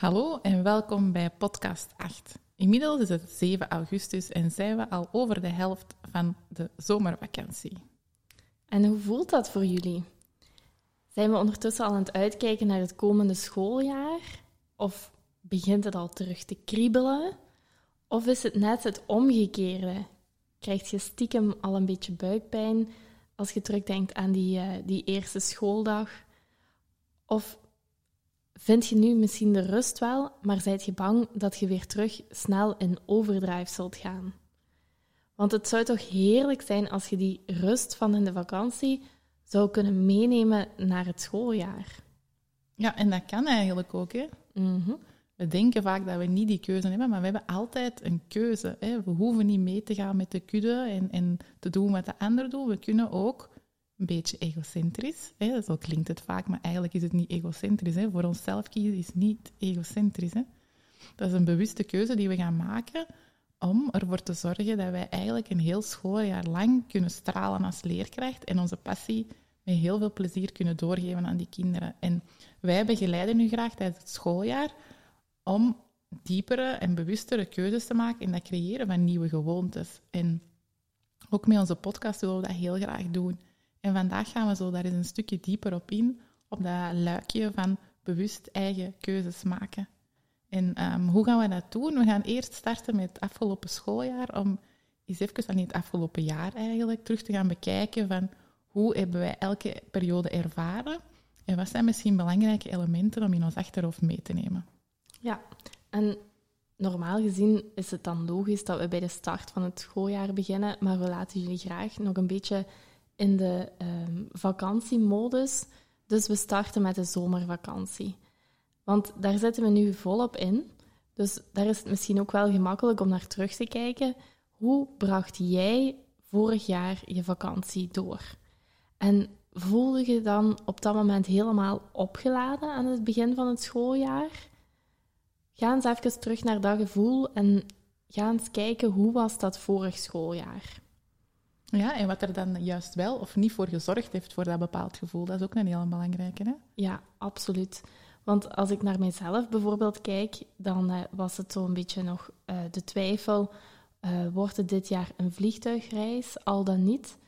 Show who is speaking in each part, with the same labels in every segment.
Speaker 1: Hallo en welkom bij podcast 8. Inmiddels is het 7 augustus en zijn we al over de helft van de zomervakantie.
Speaker 2: En hoe voelt dat voor jullie? Zijn we ondertussen al aan het uitkijken naar het komende schooljaar? Of begint het al terug te kriebelen? Of is het net het omgekeerde? Krijg je stiekem al een beetje buikpijn als je terugdenkt aan die, uh, die eerste schooldag? Of vind je nu misschien de rust wel, maar zijt je bang dat je weer terug snel in overdrive zult gaan? Want het zou toch heerlijk zijn als je die rust van in de vakantie zou kunnen meenemen naar het schooljaar.
Speaker 1: Ja, en dat kan eigenlijk ook. Hè?
Speaker 2: Mhm.
Speaker 1: We denken vaak dat we niet die keuze hebben, maar we hebben altijd een keuze. Hè? We hoeven niet mee te gaan met de kudde en, en te doen wat de ander doet. We kunnen ook een beetje egocentrisch. Hè? Zo klinkt het vaak, maar eigenlijk is het niet egocentrisch. Hè? Voor onszelf kiezen is niet egocentrisch. Hè? Dat is een bewuste keuze die we gaan maken om ervoor te zorgen dat wij eigenlijk een heel schooljaar lang kunnen stralen als leerkracht en onze passie met heel veel plezier kunnen doorgeven aan die kinderen. En wij begeleiden nu graag tijdens het schooljaar om diepere en bewustere keuzes te maken in dat creëren van nieuwe gewoontes. En ook met onze podcast willen we dat heel graag doen. En vandaag gaan we zo daar eens een stukje dieper op in, op dat luikje van bewust eigen keuzes maken. En ehm, hoe gaan we dat doen? We gaan eerst starten met het afgelopen schooljaar, om eens even van het afgelopen jaar eigenlijk terug te gaan bekijken van hoe hebben wij elke periode ervaren en wat zijn misschien belangrijke elementen om in ons achterhoofd mee te nemen.
Speaker 2: Ja, en normaal gezien is het dan logisch dat we bij de start van het schooljaar beginnen, maar we laten jullie graag nog een beetje in de um, vakantiemodus. Dus we starten met de zomervakantie. Want daar zitten we nu volop in. Dus daar is het misschien ook wel gemakkelijk om naar terug te kijken. Hoe bracht jij vorig jaar je vakantie door? En voelde je dan op dat moment helemaal opgeladen aan het begin van het schooljaar? Ga eens even terug naar dat gevoel en ga eens kijken hoe was dat vorig schooljaar.
Speaker 1: Ja, en wat er dan juist wel of niet voor gezorgd heeft voor dat bepaald gevoel, dat is ook een heel belangrijke. Hè?
Speaker 2: Ja, absoluut. Want als ik naar mijzelf bijvoorbeeld kijk, dan uh, was het zo'n beetje nog uh, de twijfel: uh, wordt het dit jaar een vliegtuigreis, al dan niet?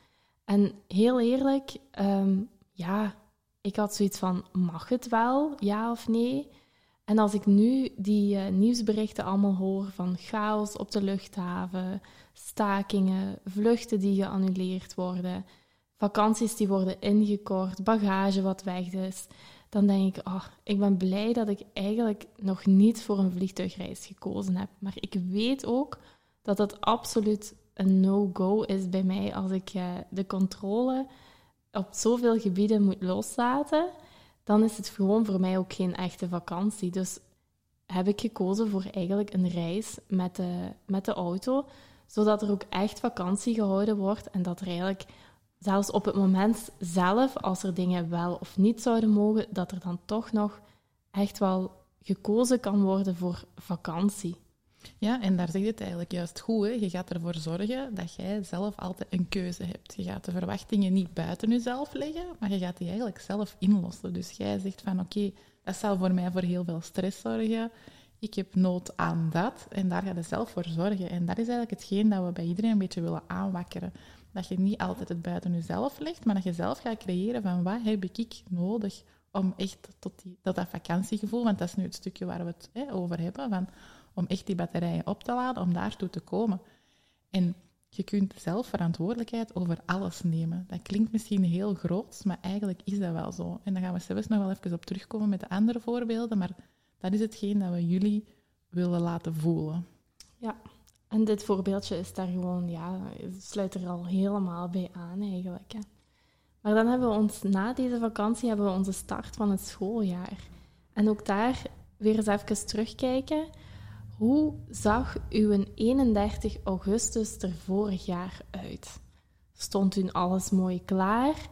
Speaker 2: En heel eerlijk, um, ja, ik had zoiets van: mag het wel, ja of nee? En als ik nu die nieuwsberichten allemaal hoor van chaos op de luchthaven, stakingen, vluchten die geannuleerd worden, vakanties die worden ingekort, bagage wat weg is dan denk ik, oh, ik ben blij dat ik eigenlijk nog niet voor een vliegtuigreis gekozen heb. Maar ik weet ook dat dat absoluut een no-go is bij mij als ik uh, de controle op zoveel gebieden moet loslaten. Dan is het gewoon voor mij ook geen echte vakantie. Dus heb ik gekozen voor eigenlijk een reis met de, met de auto, zodat er ook echt vakantie gehouden wordt en dat er eigenlijk zelfs op het moment zelf, als er dingen wel of niet zouden mogen, dat er dan toch nog echt wel gekozen kan worden voor vakantie.
Speaker 1: Ja, en daar zeg je het eigenlijk juist goed. Hè? Je gaat ervoor zorgen dat jij zelf altijd een keuze hebt. Je gaat de verwachtingen niet buiten jezelf leggen, maar je gaat die eigenlijk zelf inlossen. Dus jij zegt van oké, dat zal voor mij voor heel veel stress zorgen. Ik heb nood aan dat en daar ga je zelf voor zorgen. En dat is eigenlijk hetgeen dat we bij iedereen een beetje willen aanwakkeren. Dat je niet altijd het buiten jezelf legt, maar dat je zelf gaat creëren van wat heb ik nodig om echt tot die, dat, dat vakantiegevoel, want dat is nu het stukje waar we het hè, over hebben, van, om echt die batterijen op te laden, om daartoe te komen. En je kunt zelf verantwoordelijkheid over alles nemen. Dat klinkt misschien heel groot, maar eigenlijk is dat wel zo. En daar gaan we zelfs nog wel even op terugkomen met de andere voorbeelden, maar dat is hetgeen dat we jullie willen laten voelen.
Speaker 2: Ja, en dit voorbeeldje is daar gewoon, ja, sluit er al helemaal bij aan eigenlijk. Hè. Maar dan hebben we ons, na deze vakantie, hebben we onze start van het schooljaar. En ook daar weer eens even terugkijken. Hoe zag uw 31 augustus er vorig jaar uit? Stond toen alles mooi klaar?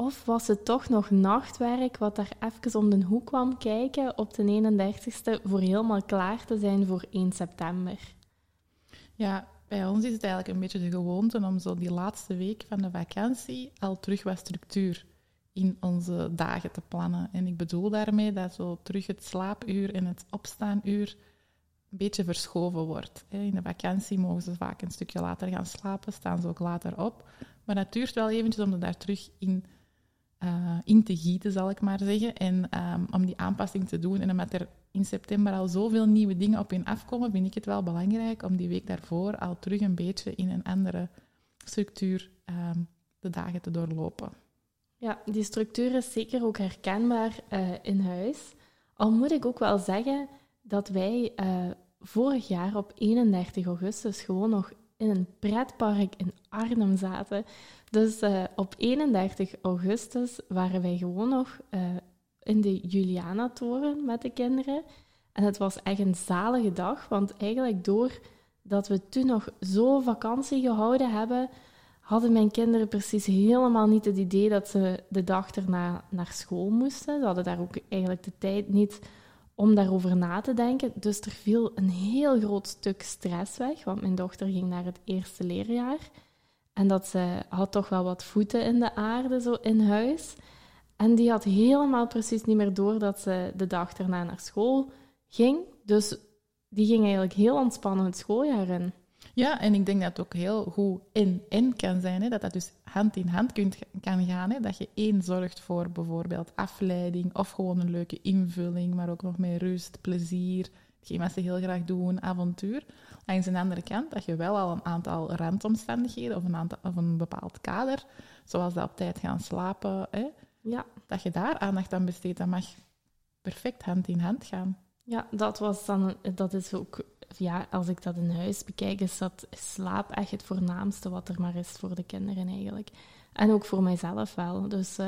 Speaker 2: Of was het toch nog nachtwerk wat daar even om de hoek kwam kijken op de 31ste voor helemaal klaar te zijn voor 1 september?
Speaker 1: Ja, bij ons is het eigenlijk een beetje de gewoonte om zo die laatste week van de vakantie al terug wat structuur in onze dagen te plannen. En ik bedoel daarmee dat zo terug het slaapuur en het opstaanuur een beetje verschoven wordt. In de vakantie mogen ze vaak een stukje later gaan slapen, staan ze ook later op. Maar dat duurt wel eventjes om er daar terug in, uh, in te gieten, zal ik maar zeggen. En um, om die aanpassing te doen. En omdat er in september al zoveel nieuwe dingen op in afkomen, vind ik het wel belangrijk om die week daarvoor al terug een beetje in een andere structuur um, de dagen te doorlopen.
Speaker 2: Ja, die structuur is zeker ook herkenbaar uh, in huis. Al moet ik ook wel zeggen dat wij uh, vorig jaar op 31 augustus gewoon nog in een pretpark in Arnhem zaten. Dus uh, op 31 augustus waren wij gewoon nog in de Juliana-toren met de kinderen. En het was echt een zalige dag, want eigenlijk doordat we toen nog zo vakantie gehouden hebben, hadden mijn kinderen precies helemaal niet het idee dat ze de dag erna naar school moesten. Ze hadden daar ook eigenlijk de tijd niet om daarover na te denken. Dus er viel een heel groot stuk stress weg, want mijn dochter ging naar het eerste leerjaar. En dat ze had toch wel wat voeten in de aarde zo in huis. En die had helemaal precies niet meer door dat ze de dag erna naar school ging. Dus die ging eigenlijk heel ontspannen het schooljaar in.
Speaker 1: Ja, en ik denk dat het ook heel goed in-in kan zijn. Hè? Dat dat dus hand in hand kunt, kan gaan. Hè? Dat je één zorgt voor bijvoorbeeld afleiding of gewoon een leuke invulling, maar ook nog meer rust, plezier, hetgeen wat ze heel graag doen, avontuur. Langs de andere kant dat je wel al een aantal randomstandigheden of een, aantal, of een bepaald kader, zoals dat op tijd gaan slapen, hè? Ja. dat je daar aandacht aan besteedt, dat mag perfect hand in hand gaan.
Speaker 2: Ja, dat, was dan, dat is ook ja, als ik dat in huis bekijk, is dat slaap echt het voornaamste wat er maar is voor de kinderen eigenlijk. En ook voor mijzelf wel. Dus uh,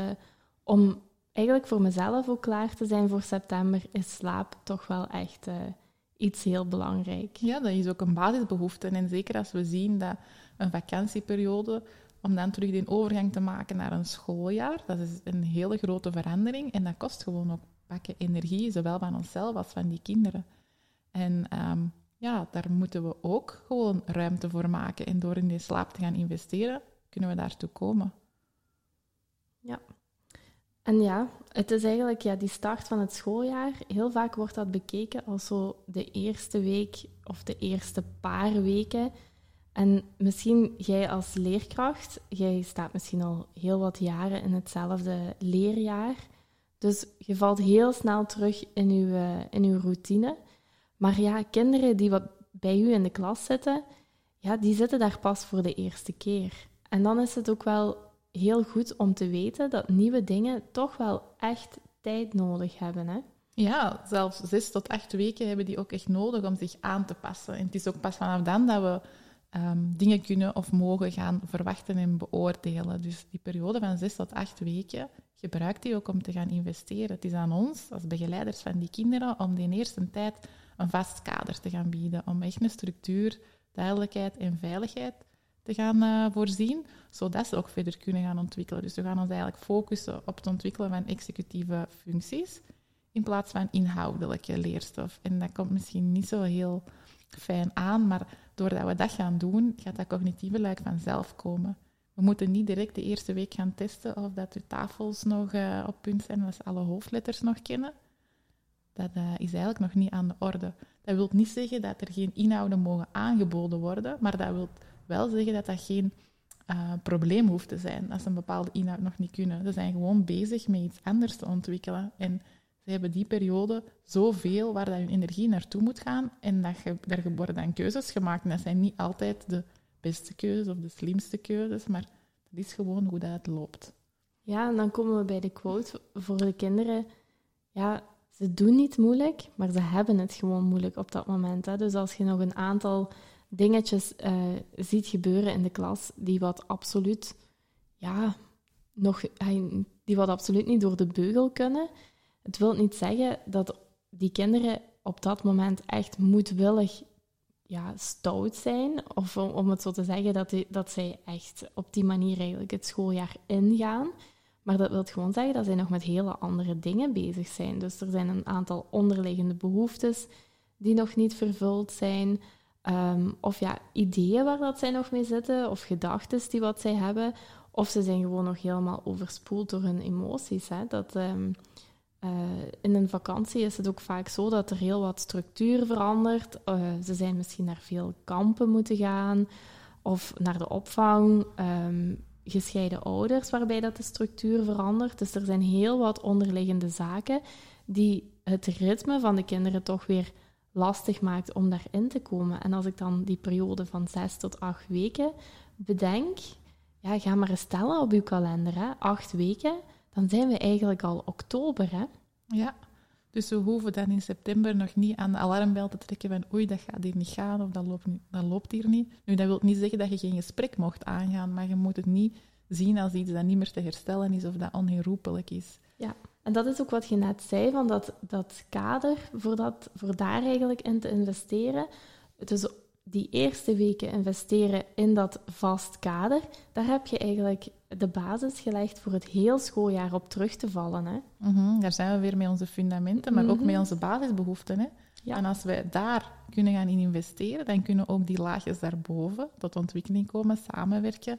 Speaker 2: om eigenlijk voor mezelf ook klaar te zijn voor september, is slaap toch wel echt uh, iets heel belangrijk.
Speaker 1: Ja, dat is ook een basisbehoefte. En zeker als we zien dat een vakantieperiode, om dan terug de overgang te maken naar een schooljaar, dat is een hele grote verandering. En dat kost gewoon ook energie, zowel van onszelf als van die kinderen. En um, ja, daar moeten we ook gewoon ruimte voor maken. En door in die slaap te gaan investeren, kunnen we daartoe komen.
Speaker 2: Ja. En ja, het is eigenlijk ja, die start van het schooljaar. Heel vaak wordt dat bekeken als zo de eerste week of de eerste paar weken. En misschien jij als leerkracht, jij staat misschien al heel wat jaren in hetzelfde leerjaar. Dus je valt heel snel terug in je, in uw routine. Maar ja, kinderen die wat bij u in de klas zitten, ja, die zitten daar pas voor de eerste keer. En dan is het ook wel heel goed om te weten dat nieuwe dingen toch wel echt tijd nodig hebben. Hè?
Speaker 1: Ja, zelfs zes tot acht weken hebben die ook echt nodig om zich aan te passen. En het is ook pas vanaf dan dat we ehm, dingen kunnen of mogen gaan verwachten en beoordelen. Dus die periode van zes tot acht weken, gebruikt die ook om te gaan investeren. Het is aan ons, als begeleiders van die kinderen, om die eerste tijd een vast kader te gaan bieden. Om echt een structuur, duidelijkheid en veiligheid te gaan uh, voorzien, zodat ze ook verder kunnen gaan ontwikkelen. Dus we gaan ons eigenlijk focussen op het ontwikkelen van executieve functies in plaats van inhoudelijke leerstof. En dat komt misschien niet zo heel fijn aan, maar doordat we dat gaan doen, gaat dat cognitieve luik vanzelf komen. We moeten niet direct de eerste week gaan testen of dat de tafels nog uh, op punt zijn, ze alle hoofdletters nog kennen dat uh, is eigenlijk nog niet aan de orde. Dat wil niet zeggen dat er geen inhouden mogen aangeboden worden, maar dat wil wel zeggen dat dat geen uh, probleem hoeft te zijn als ze een bepaalde inhoud nog niet kunnen. Ze zijn gewoon bezig met iets anders te ontwikkelen. En ze hebben die periode zoveel waar dat hun energie naartoe moet gaan. En dat je, daar worden dan keuzes gemaakt. En dat zijn niet altijd de beste keuzes of de slimste keuzes, maar dat is gewoon hoe dat loopt.
Speaker 2: Ja, en dan komen we bij de quote voor de kinderen. Ja, ze doen niet moeilijk, maar ze hebben het gewoon moeilijk op dat moment. Hè. Dus als je nog een aantal dingetjes uh, ziet gebeuren in de klas die wat absoluut, ja, nog, die wat absoluut niet door de beugel kunnen, het wil niet zeggen dat die kinderen op dat moment echt moedwillig ja, stout zijn. Of om, om het zo te zeggen, dat, die, dat zij echt op die manier eigenlijk het schooljaar ingaan. Maar dat wil gewoon zeggen dat zij nog met hele andere dingen bezig zijn. Dus er zijn een aantal onderliggende behoeftes die nog niet vervuld zijn. Ehm, of ja, ideeën waar dat zij nog mee zitten, of gedachten die wat zij hebben. Of ze zijn gewoon nog helemaal overspoeld door hun emoties. Hè. Dat, ehm, eh, in een vakantie is het ook vaak zo dat er heel wat structuur verandert. Uh, ze zijn misschien naar veel kampen moeten gaan of naar de opvang. Um, gescheiden ouders, waarbij dat de structuur verandert. Dus er zijn heel wat onderliggende zaken die het ritme van de kinderen toch weer lastig maakt om daarin te komen. En als ik dan die periode van zes tot acht weken bedenk, ja, ga maar eens stellen op uw kalender. Hè. Acht weken, dan zijn we eigenlijk al oktober. Hè.
Speaker 1: Ja, dus we hoeven dan in september nog niet aan de alarmbel te trekken van oei, dat gaat hier niet gaan of dat loopt, niet, dat loopt hier niet. Nu, dat wil niet zeggen dat je geen gesprek mocht aangaan, maar je moet het niet zien als iets dat niet meer te herstellen is of dat onherroepelijk is.
Speaker 2: Ja, en dat is ook wat je net zei, van dat, dat kader, voor, dat, voor daar eigenlijk in te investeren. Dus die eerste weken investeren in dat vast kader, daar heb je eigenlijk de basis gelegd voor het heel schooljaar op terug te vallen. Hè?
Speaker 1: Mhm, daar zijn we weer met onze fundamenten, maar ook met mhm. onze basisbehoeften. Hè? Ja. En als wij daar kunnen gaan in investeren, dan kunnen ook die laagjes daarboven tot ontwikkeling komen, samenwerken.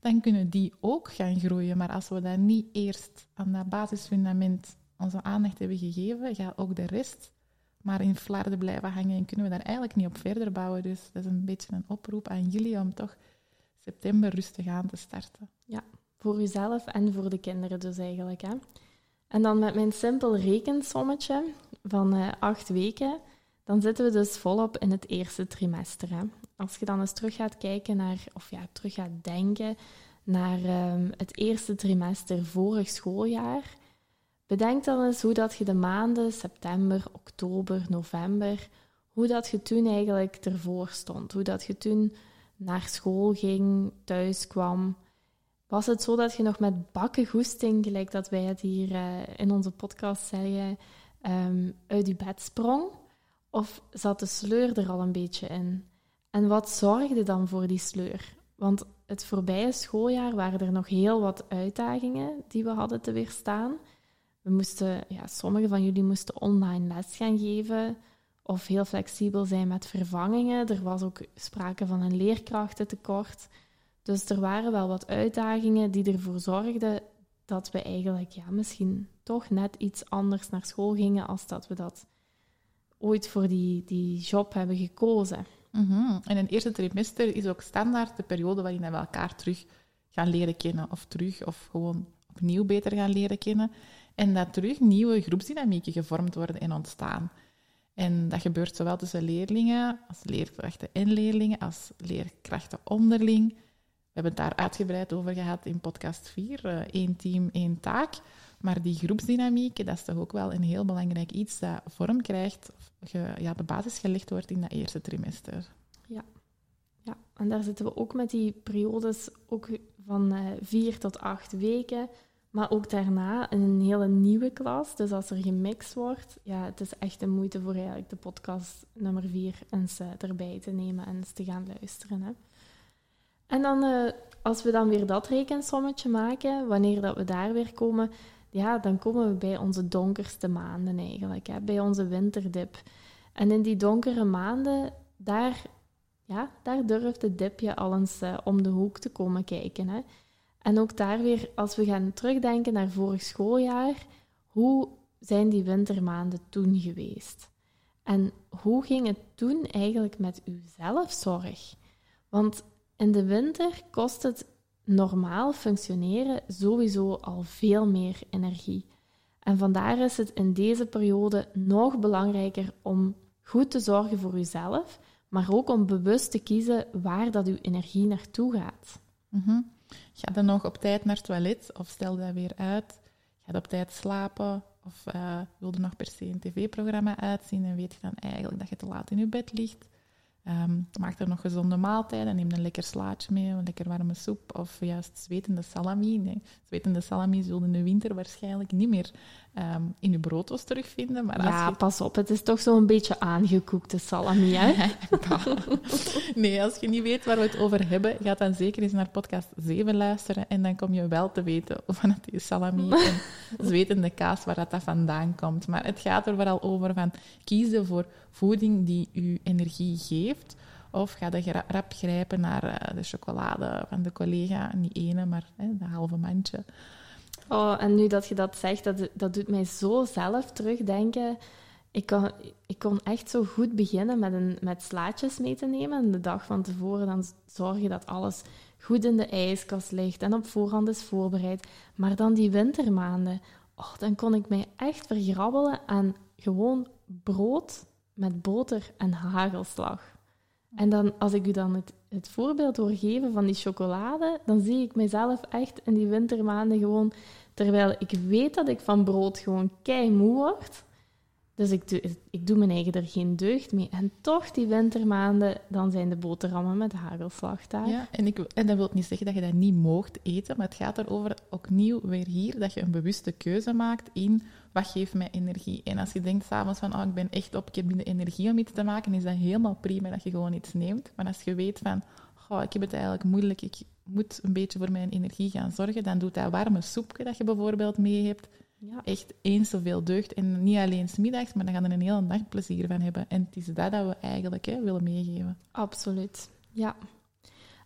Speaker 1: Dan kunnen die ook gaan groeien. Maar als we dat niet eerst aan dat basisfundament onze aandacht hebben gegeven, gaat ook de rest maar in flarden blijven hangen en kunnen we daar eigenlijk niet op verder bouwen. Dus dat is een beetje een oproep aan jullie om toch september rustig aan te starten.
Speaker 2: Ja, voor uzelf en voor de kinderen dus eigenlijk. Hè. En dan met mijn simpel rekensommetje van uh, acht weken, dan zitten we dus volop in het eerste trimester. Hè. Als je dan eens terug gaat kijken naar, of ja, terug gaat denken naar um, het eerste trimester vorig schooljaar, bedenk dan eens hoe dat je de maanden september, oktober, november, hoe dat je toen eigenlijk ervoor stond, hoe dat je toen naar school ging, thuis kwam. Was het zo dat je nog met bakken goesting, gelijk dat wij het hier uh, in onze podcast zeggen, um, uit je bed sprong? Of zat de sleur er al een beetje in? En wat zorgde dan voor die sleur? Want het voorbije schooljaar waren er nog heel wat uitdagingen die we hadden te weerstaan. We moesten, ja, sommige van jullie moesten online les gaan geven of heel flexibel zijn met vervangingen. Er was ook sprake van een leerkrachtentekort. Dus er waren wel wat uitdagingen die ervoor zorgden dat we eigenlijk ja, misschien toch net iets anders naar school gingen als dat we dat ooit voor die, die job hebben gekozen.
Speaker 1: Mm En een eerste trimester is ook standaard de periode waarin we elkaar terug gaan leren kennen. Of terug, of gewoon opnieuw beter gaan leren kennen. En dat terug nieuwe groepsdynamieken gevormd worden en ontstaan. En dat gebeurt zowel tussen leerlingen, als leerkrachten en leerlingen, als leerkrachten onderling. We hebben het daar uitgebreid over gehad in podcast 4, uh, één team, één taak. Maar die groepsdynamiek, dat is toch ook wel een heel belangrijk iets dat vorm krijgt, of ja, de basis gelegd wordt in dat eerste trimester.
Speaker 2: Ja. ja, en daar zitten we ook met die periodes ook van uh, vier tot acht weken. Maar ook daarna een hele nieuwe klas. Dus als er gemixt wordt, ja, het is echt een moeite voor eigenlijk de podcast nummer vier eens erbij te nemen en eens te gaan luisteren. Hè. En dan, uh, als we dan weer dat rekensommetje maken, wanneer dat we daar weer komen, ja, dan komen we bij onze donkerste maanden eigenlijk, hè, bij onze winterdip. En in die donkere maanden, daar, ja, daar durft de dipje al eens uh, om de hoek te komen kijken. Hè. En ook daar weer, als we gaan terugdenken naar vorig schooljaar, hoe zijn die wintermaanden toen geweest? En hoe ging het toen eigenlijk met uw zelfzorg? Want in de winter kost het normaal functioneren sowieso al veel meer energie. En vandaar is het in deze periode nog belangrijker om goed te zorgen voor uzelf, maar ook om bewust te kiezen waar dat uw energie naartoe gaat.
Speaker 1: Mm Ga dan nog op tijd naar het toilet of stel dat weer uit? Ga op tijd slapen? Of uh, wil je nog per se een tv-programma uitzien en weet je dan eigenlijk dat je te laat in je bed ligt? Um, maak er nog gezonde maaltijden. Neem een lekker slaatje mee, een lekker warme soep. Of juist zwetende salami. Nee, zwetende salami zullen in de winter waarschijnlijk niet meer ehm, in je broodjes terugvinden. Maar
Speaker 2: ja,
Speaker 1: je...
Speaker 2: pas op. Het is toch zo'n beetje aangekoekte salami, hè?
Speaker 1: nee, als je niet weet waar we het over hebben, ga dan zeker eens naar podcast 7 luisteren en dan kom je wel te weten van het is salami en zwetende kaas, waar dat, vandaan komt. Maar het gaat er vooral over van kiezen voor voeding die je energie geeft, of ga je rap grijpen naar uh, de chocolade van de collega, niet ene, maar hè, de halve mandje.
Speaker 2: Oh, en nu dat je dat zegt, dat, dat doet mij zo zelf terugdenken. Ik kon, ik kon echt zo goed beginnen met, een, met slaatjes mee te nemen. En de dag van tevoren dan zorgen dat alles goed in de ijskast ligt en op voorhand is voorbereid. Maar dan die wintermaanden, oh, dan kon ik mij echt vergrabbelen aan gewoon brood met boter en hagelslag. En dan, als ik u dan het, het voorbeeld hoor geven van die chocolade, dan zie ik mezelf echt in die wintermaanden gewoon, terwijl ik weet dat ik van brood gewoon kei moe word. Dus ik doe, ik doe mijn eigen er geen deugd mee. En toch, die wintermaanden, dan zijn de boterhammen met hagelslag daar.
Speaker 1: Ja, en, ik, en dat wil niet zeggen dat je dat niet moogt eten, maar het gaat erover, ook nieuw weer hier, dat je een bewuste keuze maakt in wat geeft mij energie. En als je denkt s'avonds van, oh, ik ben echt op, ik heb minder energie om iets te maken, is dat helemaal prima dat je gewoon iets neemt. Maar als je weet van, oh, ik heb het eigenlijk moeilijk, ik moet een beetje voor mijn energie gaan zorgen, dan doet dat warme soepje dat je bijvoorbeeld mee hebt, ja. echt eens zoveel deugd. En niet alleen smiddags, maar dan gaan er een hele dag plezier van hebben. En het is dat dat we eigenlijk hè, willen meegeven.
Speaker 2: Absoluut, ja.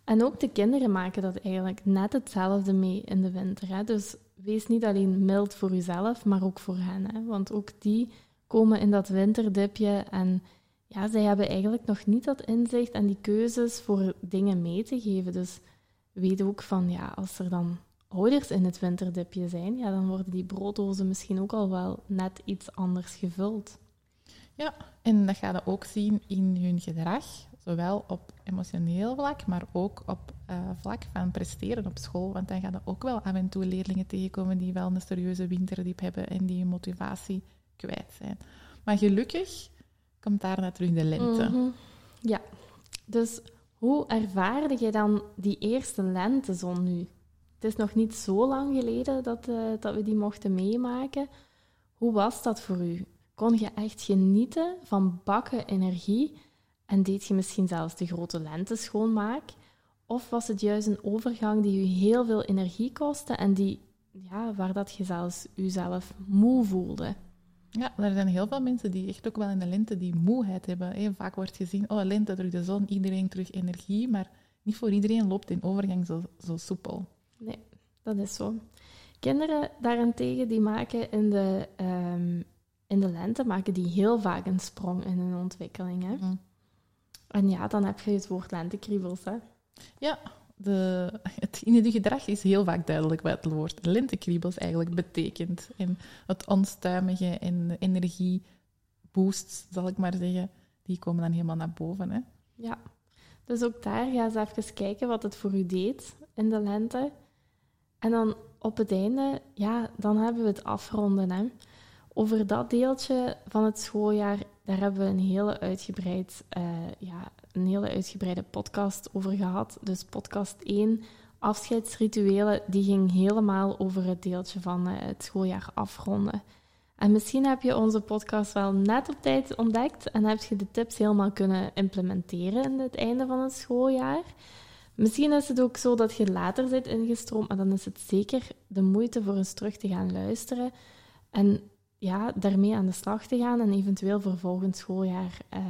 Speaker 2: En ook de kinderen maken dat eigenlijk net hetzelfde mee in de winter. Hè? Dus wees niet alleen mild voor jezelf, maar ook voor hen. Hè? Want ook die komen in dat winterdipje en ja, zij hebben eigenlijk nog niet dat inzicht en die keuzes voor dingen mee te geven. Dus weet ook van, ja, als er dan ouders in het winterdipje zijn, ja, dan worden die brooddozen misschien ook al wel net iets anders gevuld.
Speaker 1: Ja, en dat ga je ook zien in hun gedrag, zowel op emotioneel vlak, maar ook op uh, vlak van presteren op school. Want dan gaan er ook wel af en toe leerlingen tegenkomen die wel een serieuze winterdiep hebben en die hun motivatie kwijt zijn. Maar gelukkig komt daarna terug de lente.
Speaker 2: Mhm. Ja, dus hoe ervaarde je dan die eerste lentezon nu? Het is nog niet zo lang geleden dat, uh, dat we die mochten meemaken. Hoe was dat voor u? Kon je echt genieten van bakken energie en deed je misschien zelfs de grote lente schoonmaak? Of was het juist een overgang die je heel veel energie kostte en die, ja, waar dat je zelfs jezelf moe voelde?
Speaker 1: Ja, er zijn heel veel mensen die echt ook wel in de lente die moeheid hebben. Vaak wordt gezien, oh, lente terug de zon, iedereen terug energie, maar niet voor iedereen loopt in overgang zo, zo soepel.
Speaker 2: Nee, dat is zo. Kinderen daarentegen, die maken in de, um, in de lente maken die heel vaak een sprong in hun ontwikkeling. Hè? Mm. En ja, dan heb je het woord lentekriebels. Hè?
Speaker 1: Ja, de, het gedrag is heel vaak duidelijk wat het woord lentekriebels eigenlijk betekent. En het onstuimige en de energieboosts, zal ik maar zeggen, die komen dan helemaal naar boven. Hè?
Speaker 2: Ja, dus ook daar ga eens even kijken wat het voor u deed in de lente. En dan op het einde, ja, dan hebben we het afronden. Hè. Over dat deeltje van het schooljaar, daar hebben we een hele, uitgebreid, uh, ja, een hele uitgebreide podcast over gehad. Dus podcast 1, afscheidsrituelen, die ging helemaal over het deeltje van uh, het schooljaar afronden. En misschien heb je onze podcast wel net op tijd ontdekt en heb je de tips helemaal kunnen implementeren in het einde van het schooljaar. Misschien is het ook zo dat je later zit ingestroomd, maar dan is het zeker de moeite voor eens terug te gaan luisteren en ja, daarmee aan de slag te gaan en eventueel voor volgend schooljaar uh,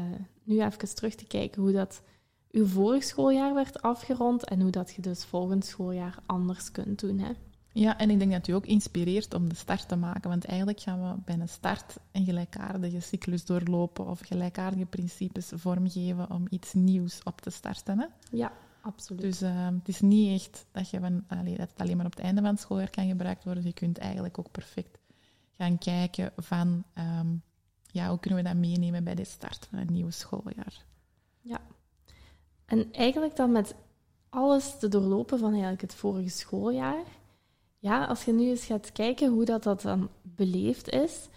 Speaker 2: nu even terug te kijken hoe dat uw vorig schooljaar werd afgerond en hoe dat je dus volgend schooljaar anders kunt doen. Hè?
Speaker 1: Ja, en ik denk dat u ook inspireert om de start te maken, want eigenlijk gaan we bij een start een gelijkaardige cyclus doorlopen of gelijkaardige principes vormgeven om iets nieuws op te starten. Hè?
Speaker 2: Ja, Absoluut.
Speaker 1: Dus uh, het is niet echt dat, je van, allee, dat het alleen maar op het einde van het schooljaar kan gebruikt worden. Je kunt eigenlijk ook perfect gaan kijken van um, ja, hoe kunnen we dat meenemen bij de start van een nieuw schooljaar.
Speaker 2: Ja. En eigenlijk dan met alles te doorlopen van eigenlijk het vorige schooljaar. Ja, als je nu eens gaat kijken hoe dat, dat dan beleefd is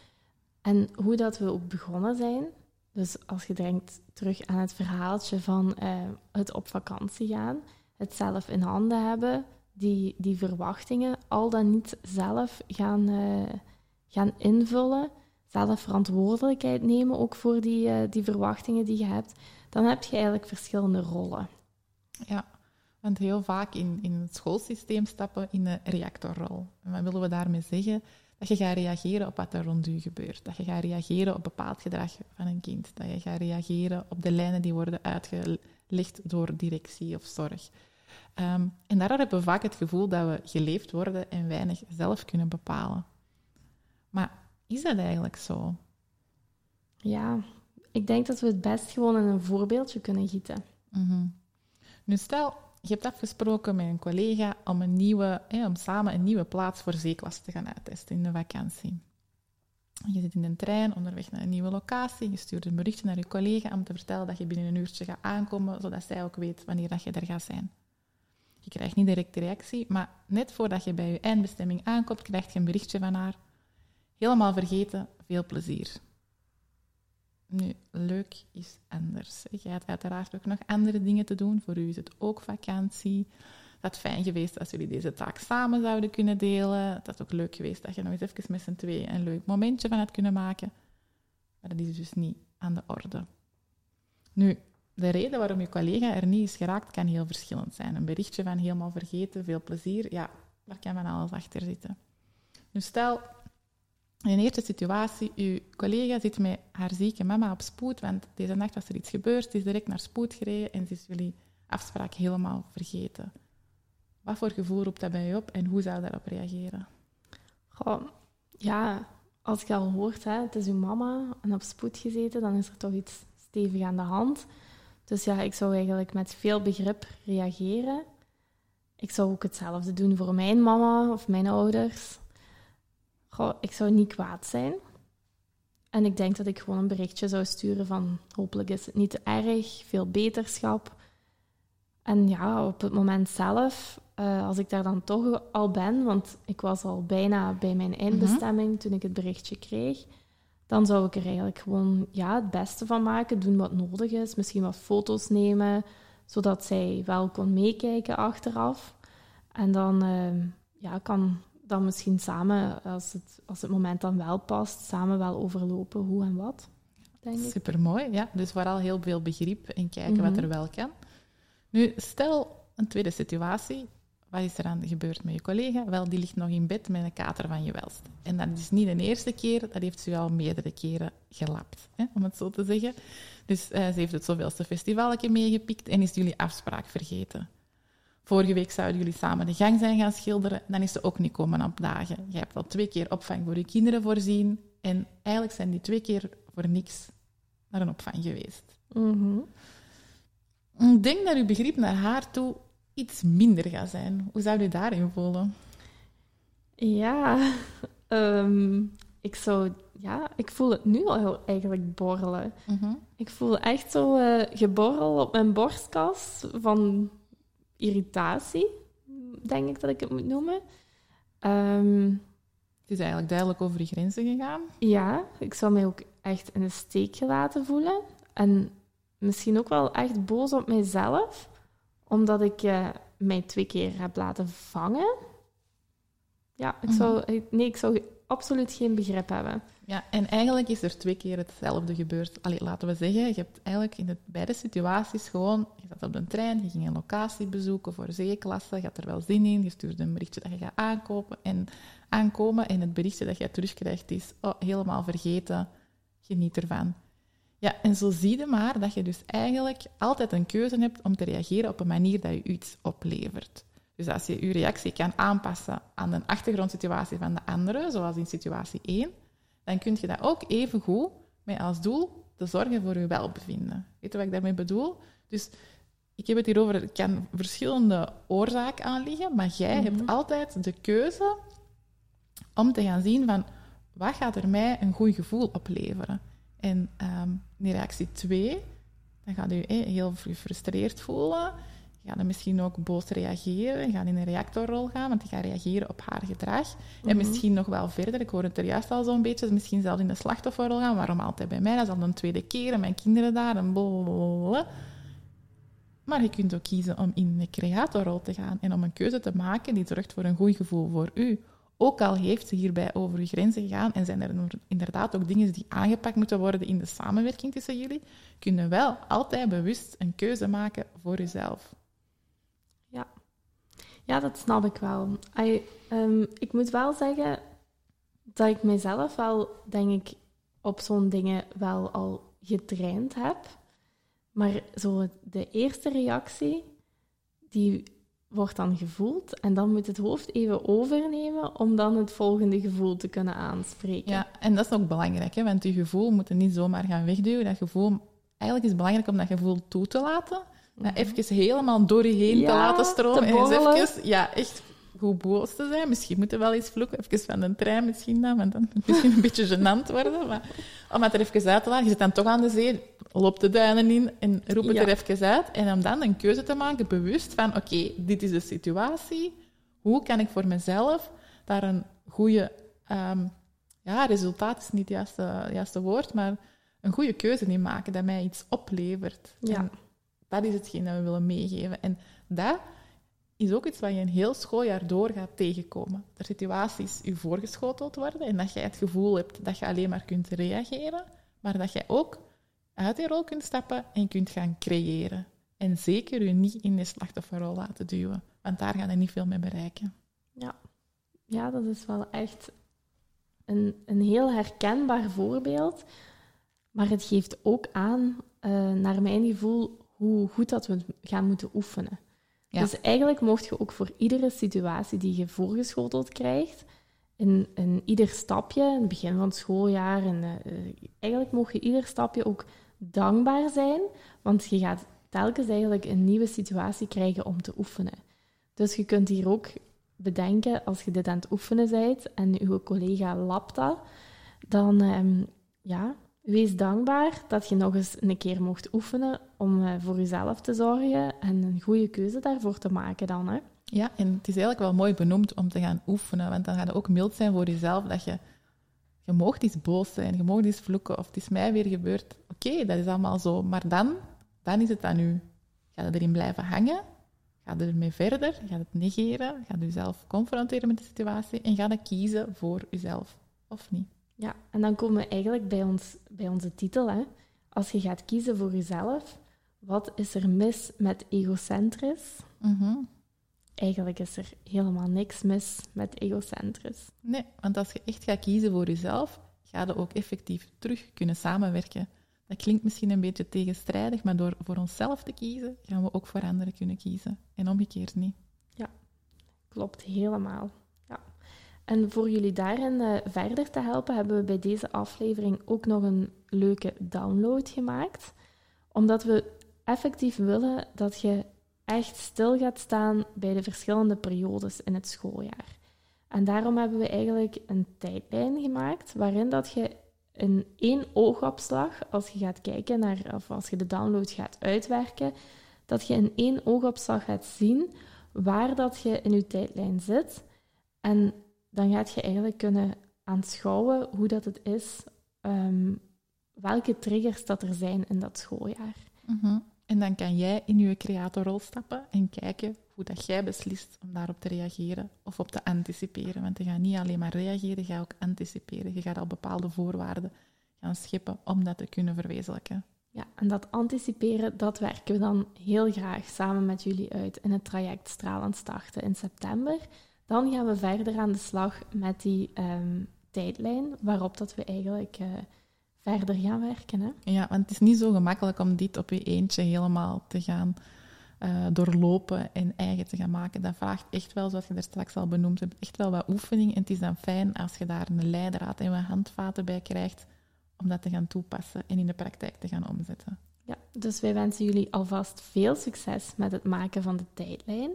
Speaker 2: en hoe dat we ook begonnen zijn, dus als je denkt terug aan het verhaaltje van uh, het op vakantie gaan, het zelf in handen hebben, die, die verwachtingen al dan niet zelf gaan, uh, gaan invullen, zelf verantwoordelijkheid nemen ook voor die, eh, die verwachtingen die je hebt, dan heb je eigenlijk verschillende rollen.
Speaker 1: Ja, want heel vaak in, in het schoolsysteem stappen in de reactorrol. En wat willen we daarmee zeggen? Dat je gaat reageren op wat er rond u gebeurt. Dat je gaat reageren op bepaald gedrag van een kind. Dat je gaat reageren op de lijnen die worden uitgelegd door directie of zorg. Ehm, en daardoor hebben we vaak het gevoel dat we geleefd worden en weinig zelf kunnen bepalen. Maar is dat eigenlijk zo?
Speaker 2: Ja, ik denk dat we het best gewoon in een voorbeeldje kunnen gieten.
Speaker 1: Mhm. Nu stel, je hebt afgesproken met een collega om, een nieuwe, om samen een nieuwe plaats voor zeeklas te gaan uittesten in de vakantie. Je zit in een trein onderweg naar een nieuwe locatie. Je stuurt een berichtje naar je collega om te vertellen dat je binnen een uurtje gaat aankomen, zodat zij ook weet wanneer dat je er gaat zijn. Je krijgt niet direct de reactie, maar net voordat je bij je eindbestemming aankomt, krijg je een berichtje van haar. Helemaal vergeten, veel plezier. Nu, leuk is anders. Je hebt uiteraard ook nog andere dingen te doen. Voor u is het ook vakantie. Dat is fijn geweest als jullie deze taak samen zouden kunnen delen. Dat is ook leuk geweest dat je nog eens even met z'n tweeën een leuk momentje van had kunnen maken. Maar dat is dus niet aan de orde. Nu, de reden waarom je collega er niet is geraakt kan heel verschillend zijn. Een berichtje van helemaal vergeten, veel plezier, ja, daar kan van alles achter zitten. Nu stel, in een eerste situatie, uw collega zit met haar zieke mama op spoed, want deze nacht was er iets gebeurd, ze is direct naar spoed gereden en ze is jullie afspraak helemaal vergeten. Wat voor gevoel roept dat bij je op en hoe zou je daarop reageren?
Speaker 2: Goh, ja, als je al hoort, hè, het is uw mama en op spoed gezeten, dan is er toch iets stevig aan de hand. Dus ja, ik zou eigenlijk met veel begrip reageren. Ik zou ook hetzelfde doen voor mijn mama of mijn ouders. Goh, ik zou niet kwaad zijn. En ik denk dat ik gewoon een berichtje zou sturen van hopelijk is het niet te erg, veel beterschap. En ja, op het moment zelf, uh, als ik daar dan toch al ben, want ik was al bijna bij mijn eindbestemming toen ik het berichtje kreeg, dan zou ik er eigenlijk gewoon ja, het beste van maken, doen wat nodig is, misschien wat foto's nemen, zodat zij wel kon meekijken achteraf. En dan uh, ja, kan dan misschien samen, als het, als het moment dan wel past, samen wel overlopen hoe en wat.
Speaker 1: Super mooi, ja. Dus vooral heel veel begrip en kijken wat mhm. er wel kan. Nu, stel een tweede situatie. Wat is er aan gebeurd met je collega? Wel, die ligt nog in bed met een kater van je welst. En dat is niet de eerste keer, dat heeft ze al meerdere keren gelapt, hè, om het zo te zeggen. Dus uh, ze heeft het zoveelste festivaletje meegepikt en is jullie afspraak vergeten. Vorige week zouden jullie samen de gang zijn gaan schilderen, dan is ze ook niet komen opdagen. Je hebt al twee keer opvang voor je kinderen voorzien en eigenlijk zijn die twee keer voor niks naar een opvang geweest.
Speaker 2: Mm
Speaker 1: Ik denk dat uw begrip naar haar toe iets minder gaat zijn. Hoe zou u daarin voelen?
Speaker 2: Ja, ehm, ik zou... Ja, ik voel het nu al eigenlijk borrelen.
Speaker 1: Mhm.
Speaker 2: Ik voel echt zo uh, geborrel op mijn borstkas van irritatie, denk ik dat ik het moet noemen. Ehm,
Speaker 1: het is eigenlijk duidelijk over je grenzen gegaan.
Speaker 2: Ja, ik zou mij ook echt in de steek gelaten voelen. En misschien ook wel echt boos op mijzelf, omdat ik uh, mij twee keer heb laten vangen. Ja, ik zou, mhm. nee, ik zou absoluut geen begrip hebben.
Speaker 1: Ja, en eigenlijk is er twee keer hetzelfde gebeurd. Allee, laten we zeggen, je hebt eigenlijk in de beide situaties gewoon... Je zat op de trein, je ging een locatie bezoeken voor zeeklasse, je had er wel zin in, je stuurde een berichtje dat je gaat aankopen en, aankomen en het berichtje dat je terugkrijgt is oh, helemaal vergeten, geniet ervan. Ja, en zo zie je maar dat je dus eigenlijk altijd een keuze hebt om te reageren op een manier dat je iets oplevert. Dus als je je reactie kan aanpassen aan de achtergrondsituatie van de andere, zoals in situatie 1, dan kun je dat ook even goed met als doel te zorgen voor je welbevinden. Weet je wat ik daarmee bedoel? Dus ik heb het hier over, het kan verschillende oorzaken aanliggen, maar jij hebt mhm. altijd de keuze om te gaan zien van wat gaat er mij een goed gevoel opleveren. En um, in reactie 2, dan gaat u heel gefrustreerd voelen ga dan misschien ook boos reageren, ga in een reactorrol gaan, want die gaat reageren op haar gedrag. En mhm. misschien nog wel verder, ik hoor het er juist al zo'n beetje, misschien zelfs in de slachtofferrol gaan. Waarom altijd bij mij? Dat is al een tweede keer en mijn kinderen daar en blablabla. Maar je kunt ook kiezen om in de creatorrol te gaan en om een keuze te maken die zorgt voor een goed gevoel voor u. Ook al heeft ze hierbij over uw grenzen gegaan en zijn er inderdaad ook dingen die aangepakt moeten worden in de samenwerking tussen jullie, kunnen wel altijd bewust een keuze maken voor jezelf.
Speaker 2: Ja, ja dat snap ik wel. Ehm, ik moet wel zeggen dat ik mezelf wel, denk ik, op zo'n dingen wel al getraind heb. Maar zo de eerste reactie, die wordt dan gevoeld en dan moet het hoofd even overnemen om dan het volgende gevoel te kunnen aanspreken.
Speaker 1: Ja, en dat is ook belangrijk, hè? want je gevoel moet je niet zomaar gaan wegduwen. Dat gevoel, eigenlijk is het belangrijk om dat gevoel toe te laten. Mhm. even helemaal door je heen te laten stromen.
Speaker 2: en
Speaker 1: even, ja, echt goed boos te zijn. Misschien moeten we wel eens vloeken, even van de trein misschien dan, want dan misschien een beetje gênant worden. Maar om het er even uit te laten, je zit dan toch aan de zee, loop de duinen in en roep het er even uit. En om dan een keuze te maken, bewust van, oké, dit is de situatie. Hoe kan ik voor mezelf daar een goede... Um, ja, resultaat is niet het juiste, juiste woord, maar een goede keuze in maken dat mij iets oplevert.
Speaker 2: Ja.
Speaker 1: Dat is hetgeen dat we willen meegeven. En dat is ook iets wat je een heel schooljaar door gaat tegenkomen. Er situaties u voorgeschoteld worden en dat jij het gevoel hebt dat je alleen maar kunt reageren, maar dat jij ook uit die rol kunt stappen en kunt gaan creëren. En zeker u niet in de slachtofferrol laten duwen, want daar gaan je niet veel mee bereiken.
Speaker 2: Ja, ja dat is wel echt een, een heel herkenbaar voorbeeld. Maar het geeft ook aan, uh, naar mijn gevoel, hoe goed dat we gaan moeten oefenen. Dus eigenlijk mocht je ook voor iedere situatie die je voorgeschoteld krijgt, in, in ieder stapje, in het begin van het schooljaar, en, uh, eigenlijk mocht je ieder stapje ook dankbaar zijn, want je gaat telkens eigenlijk een nieuwe situatie krijgen om te oefenen. Dus je kunt hier ook bedenken, als je dit aan het oefenen bent en uw collega lapt dat, dan um, ja, wees dankbaar dat je nog eens een keer mocht oefenen om uh, voor jezelf te zorgen en een goede keuze daarvoor te maken dan. Hè?
Speaker 1: Ja, en het is eigenlijk wel mooi benoemd om te gaan oefenen, want dan gaat het ook mild zijn voor jezelf dat je je mocht eens boos zijn, je mocht eens vloeken of het is mij weer gebeurd. Oké, dat is allemaal zo, maar dan, dan is het aan u. Ga je erin blijven hangen? Ga je ermee verder? Ga je het negeren? Ga je jezelf confronteren met de situatie? En ga je kiezen voor jezelf of niet?
Speaker 2: Ja, en dan komen we eigenlijk bij, ons, bij onze titel. Hè. Als je gaat kiezen voor jezelf, wat is er mis met egocentrisch? Mm Eigenlijk is er helemaal niks mis met egocentrisch.
Speaker 1: Nee, want als je echt gaat kiezen voor jezelf, ga je ook effectief terug kunnen samenwerken. Dat klinkt misschien een beetje tegenstrijdig, maar door voor onszelf te kiezen, gaan we ook voor anderen kunnen kiezen. En omgekeerd niet.
Speaker 2: Ja, klopt helemaal. En voor jullie daarin uh, verder te helpen, hebben we bij deze aflevering ook nog een leuke download gemaakt. Omdat we effectief willen dat je echt stil gaat staan bij de verschillende periodes in het schooljaar. En daarom hebben we eigenlijk een tijdlijn gemaakt waarin dat je in één oogopslag, als je gaat kijken naar, of als je de download gaat uitwerken, dat je in één oogopslag gaat zien waar dat je in je tijdlijn zit en dan gaat je eigenlijk kunnen aanschouwen hoe dat het is, um, welke triggers dat er zijn in dat schooljaar.
Speaker 1: Mhm. En dan kan jij in je creatorrol stappen en kijken hoe dat jij beslist om daarop te reageren of op te anticiperen. Want je gaat niet alleen maar reageren, je gaat ook anticiperen. Je gaat al bepaalde voorwaarden gaan scheppen om dat te kunnen verwezenlijken.
Speaker 2: Ja, en dat anticiperen, dat werken we dan heel graag samen met jullie uit in het traject Stralend Starten in september. Dan gaan we verder aan de slag met die um, tijdlijn waarop dat we eigenlijk uh, verder gaan werken. Hè?
Speaker 1: Ja, want het is niet zo gemakkelijk om dit op je eentje helemaal te gaan uh, doorlopen en eigen te gaan maken. Dat vraagt echt wel, zoals je er straks al benoemd hebt, echt wel wat oefening. En het is dan fijn als je daar een leidraad en wat handvaten bij krijgt om dat te gaan toepassen en in de praktijk te gaan omzetten.
Speaker 2: Ja, dus wij wensen jullie alvast veel succes met het maken van de tijdlijn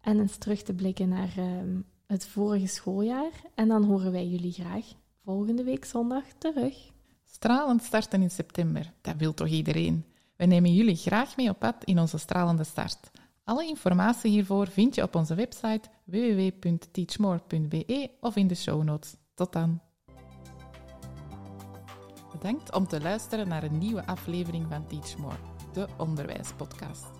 Speaker 2: en eens terug te blikken naar ehm, het vorige schooljaar. En dan horen wij jullie graag volgende week zondag terug.
Speaker 1: Stralend starten in september, dat wil toch iedereen? We nemen jullie graag mee op pad in onze stralende start. Alle informatie hiervoor vind je op onze website www.teachmore.be of in de show notes. Tot dan. Bedankt om te luisteren naar een nieuwe aflevering van Teach More, de onderwijspodcast.